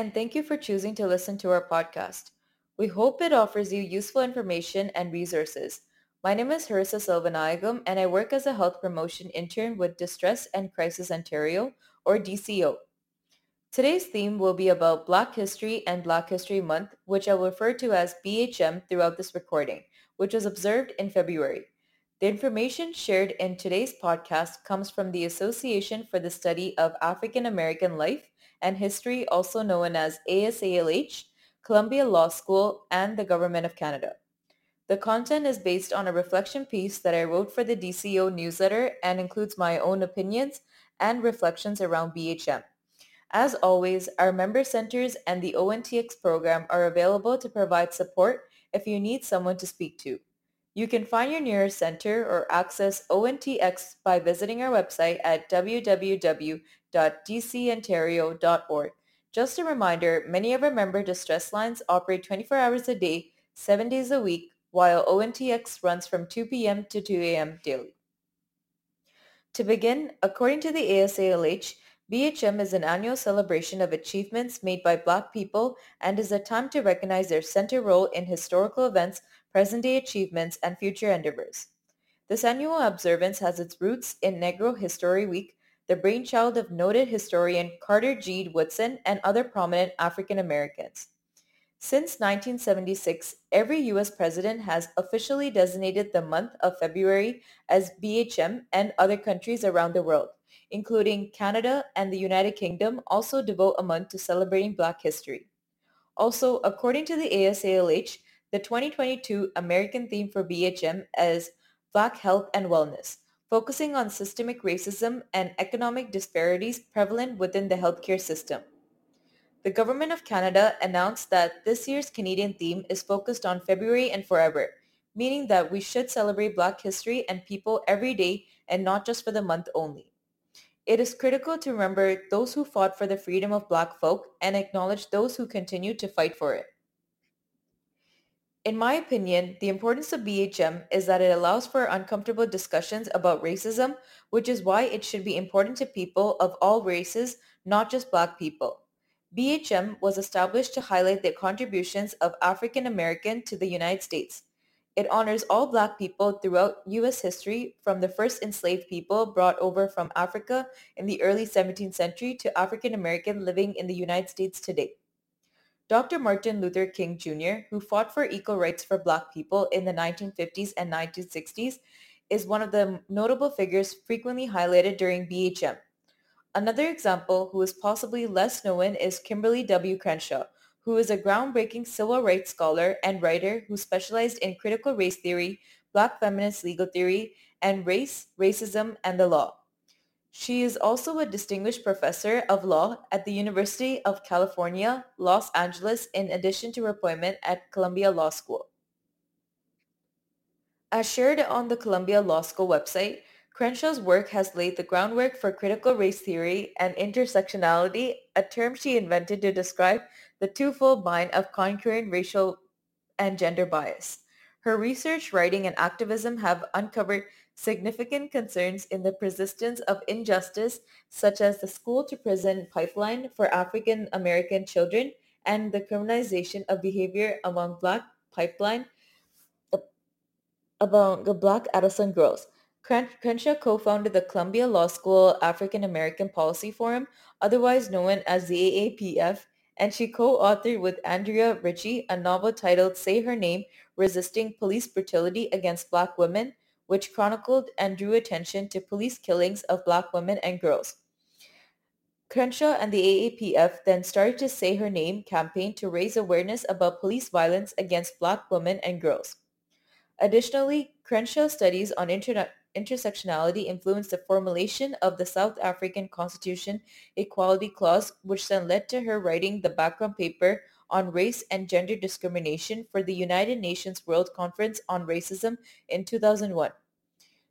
And thank you for choosing to listen to our podcast. We hope it offers you useful information and resources. My name is Harissa Silvanayagam, and I work as a health promotion intern with Distress and Crisis Ontario, or DCO. Today's theme will be about Black History and Black History Month, which I will refer to as BHM throughout this recording, which was observed in February. The information shared in today's podcast comes from the Association for the Study of African American Life and History, also known as ASALH, Columbia Law School, and the Government of Canada. The content is based on a reflection piece that I wrote for the DCO newsletter and includes my own opinions and reflections around BHM. As always, our member centers and the ONTX program are available to provide support if you need someone to speak to. You can find your nearest center or access ONTX by visiting our website at www.dcontario.org. Just a reminder, many of our member distress lines operate 24 hours a day, 7 days a week, while ONTX runs from 2 p.m. to 2 a.m. daily. To begin, according to the ASALH, BHM is an annual celebration of achievements made by Black people and is a time to recognize their center role in historical events, present-day achievements, and future endeavors. This annual observance has its roots in Negro History Week, the brainchild of noted historian Carter G. Woodson and other prominent African Americans. Since 1976, every U.S. president has officially designated the month of February as BHM and other countries around the world including Canada and the United Kingdom, also devote a month to celebrating Black history. Also, according to the ASALH, the 2022 American theme for BHM is Black Health and Wellness, focusing on systemic racism and economic disparities prevalent within the healthcare system. The Government of Canada announced that this year's Canadian theme is focused on February and forever, meaning that we should celebrate Black history and people every day and not just for the month only. It is critical to remember those who fought for the freedom of Black folk and acknowledge those who continue to fight for it. In my opinion, the importance of BHM is that it allows for uncomfortable discussions about racism, which is why it should be important to people of all races, not just Black people. BHM was established to highlight the contributions of African American to the United States. It honors all Black people throughout U.S. history from the first enslaved people brought over from Africa in the early 17th century to African American living in the United States today. Dr. Martin Luther King Jr., who fought for equal rights for Black people in the 1950s and 1960s, is one of the notable figures frequently highlighted during BHM. Another example who is possibly less known is Kimberlé W. Crenshaw, who is a groundbreaking civil rights scholar and writer who specialized in critical race theory, black feminist legal theory, and race, racism, and the law. She is also a distinguished professor of law at the University of California, Los Angeles, in addition to her appointment at Columbia Law School. As shared on the Columbia Law School website, Crenshaw's work has laid the groundwork for critical race theory and intersectionality, a term she invented to describe the twofold bind of conquering racial and gender bias. Her research, writing, and activism have uncovered significant concerns in the persistence of injustice, such as the school-to-prison pipeline for African American children and the criminalization of behavior among Black pipeline among the Black adolescent girls. Crenshaw co-founded the Columbia Law School African American Policy Forum, otherwise known as the AAPF, and she co-authored with Andrea Ritchie a novel titled Say Her Name, Resisting Police Brutality Against Black Women, which chronicled and drew attention to police killings of black women and girls. Crenshaw and the AAPF then started to Say Her Name campaign to raise awareness about police violence against black women and girls. Additionally, Crenshaw's studies on internet intersectionality influenced the formulation of the South African Constitution Equality Clause, which then led to her writing the background paper on race and gender discrimination for the United Nations World Conference on Racism in 2001.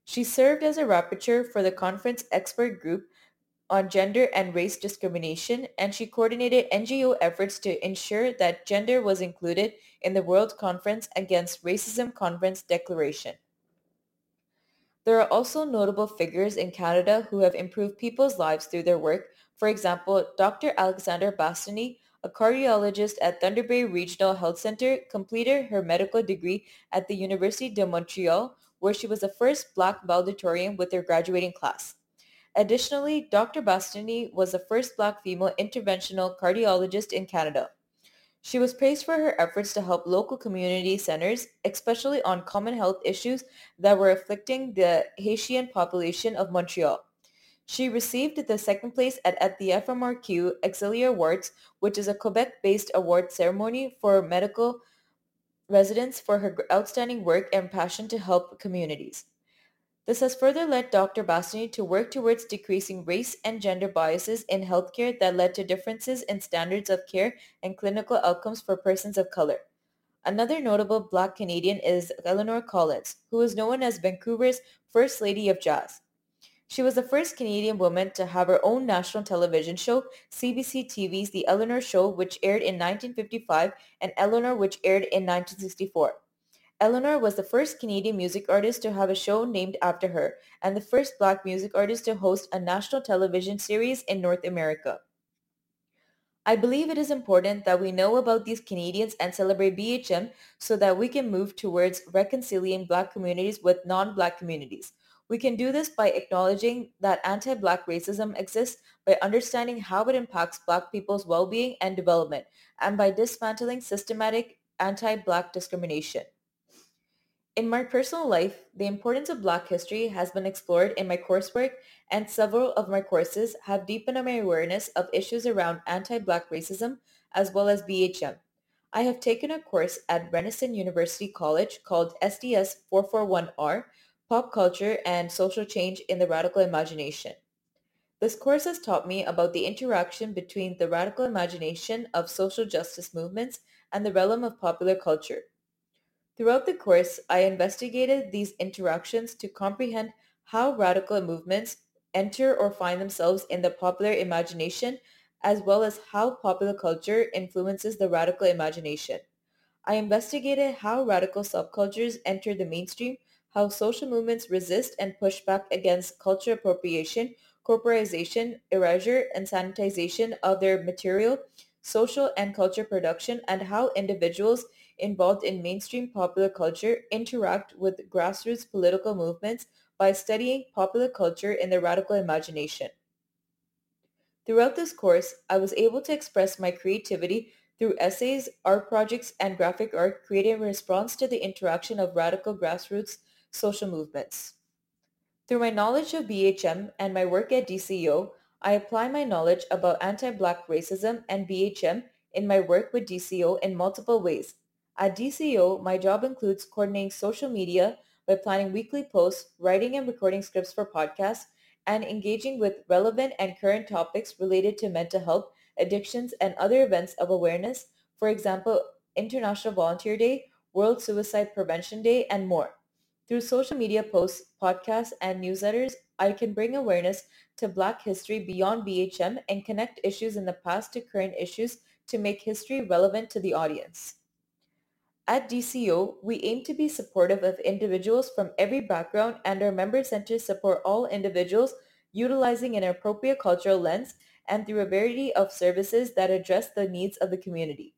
She served as a rapporteur for the conference expert group on gender and race discrimination, and she coordinated NGO efforts to ensure that gender was included in the World Conference Against Racism Conference Declaration. There are also notable figures in Canada who have improved people's lives through their work. For example, Dr. Alexandra Bastiany, a cardiologist at Thunder Bay Regional Health Centre, completed her medical degree at the University de Montreal, where she was the first Black valedictorian with her graduating class. Additionally, Dr. Bastoni was the first Black female interventional cardiologist in Canada. She was praised for her efforts to help local community centers, especially on common health issues that were afflicting the Haitian population of Montreal. She received the second place at, at the FMRQ Auxiliary Awards, which is a Quebec-based award ceremony for medical residents for her outstanding work and passion to help communities. This has further led Dr. Bastiany to work towards decreasing race and gender biases in healthcare that led to differences in standards of care and clinical outcomes for persons of color. Another notable Black Canadian is Eleanor Collins, who is known as Vancouver's First Lady of Jazz. She was the first Canadian woman to have her own national television show, CBC TV's The Eleanor Show, which aired in 1955, and Eleanor, which aired in 1964. Eleanor was the first Canadian music artist to have a show named after her and the first black music artist to host a national television series in North America. I believe it is important that we know about these Canadians and celebrate BHM so that we can move towards reconciling black communities with non-black communities. We can do this by acknowledging that anti-black racism exists, by understanding how it impacts black people's well-being and development, and by dismantling systematic anti-black discrimination. In my personal life, the importance of Black history has been explored in my coursework and several of my courses have deepened my awareness of issues around anti-Black racism as well as BHM. I have taken a course at Renison University College called SDS 441R, Pop Culture and Social Change in the Radical Imagination. This course has taught me about the interaction between the radical imagination of social justice movements and the realm of popular culture. Throughout the course, I investigated these interactions to comprehend how radical movements enter or find themselves in the popular imagination, as well as how popular culture influences the radical imagination. I investigated how radical subcultures enter the mainstream, how social movements resist and push back against culture appropriation, corporatization, erasure, and sanitization of their material, social, and culture production, and how individuals involved in mainstream popular culture interact with grassroots political movements by studying popular culture in the radical imagination. Throughout this course, I was able to express my creativity through essays, art projects, and graphic art created in response to the interaction of radical grassroots social movements. Through my knowledge of BHM and my work at DCO, I apply my knowledge about anti-Black racism and BHM in my work with DCO in multiple ways, at DCO, my job includes coordinating social media by planning weekly posts, writing and recording scripts for podcasts, and engaging with relevant and current topics related to mental health, addictions, and other events of awareness, for example, International Volunteer Day, World Suicide Prevention Day, and more. Through social media posts, podcasts, and newsletters, I can bring awareness to Black history beyond BHM and connect issues in the past to current issues to make history relevant to the audience. At DCO, we aim to be supportive of individuals from every background and our member centers support all individuals utilizing an appropriate cultural lens and through a variety of services that address the needs of the community.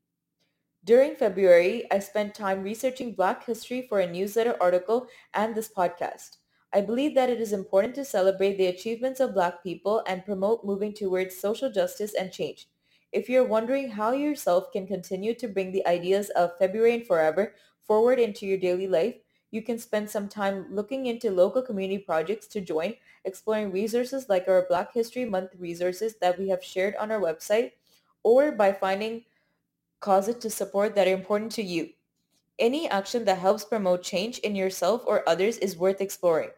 During February, I spent time researching Black history for a newsletter article and this podcast. I believe that it is important to celebrate the achievements of Black people and promote moving towards social justice and change. If you're wondering how yourself can continue to bring the ideas of February and Forever forward into your daily life, you can spend some time looking into local community projects to join, exploring resources like our Black History Month resources that we have shared on our website, or by finding causes to support that are important to you. Any action that helps promote change in yourself or others is worth exploring.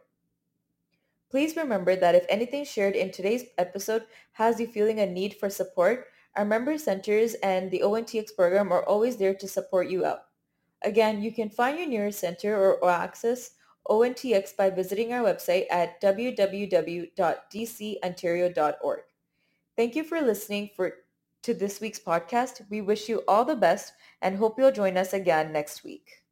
Please remember that if anything shared in today's episode has you feeling a need for support, our member centers and the ONTX program are always there to support you out. Again, you can find your nearest center or, or access ONTX by visiting our website at www.dcontario.org. Thank you for listening for to this week's podcast. We wish you all the best and hope you'll join us again next week.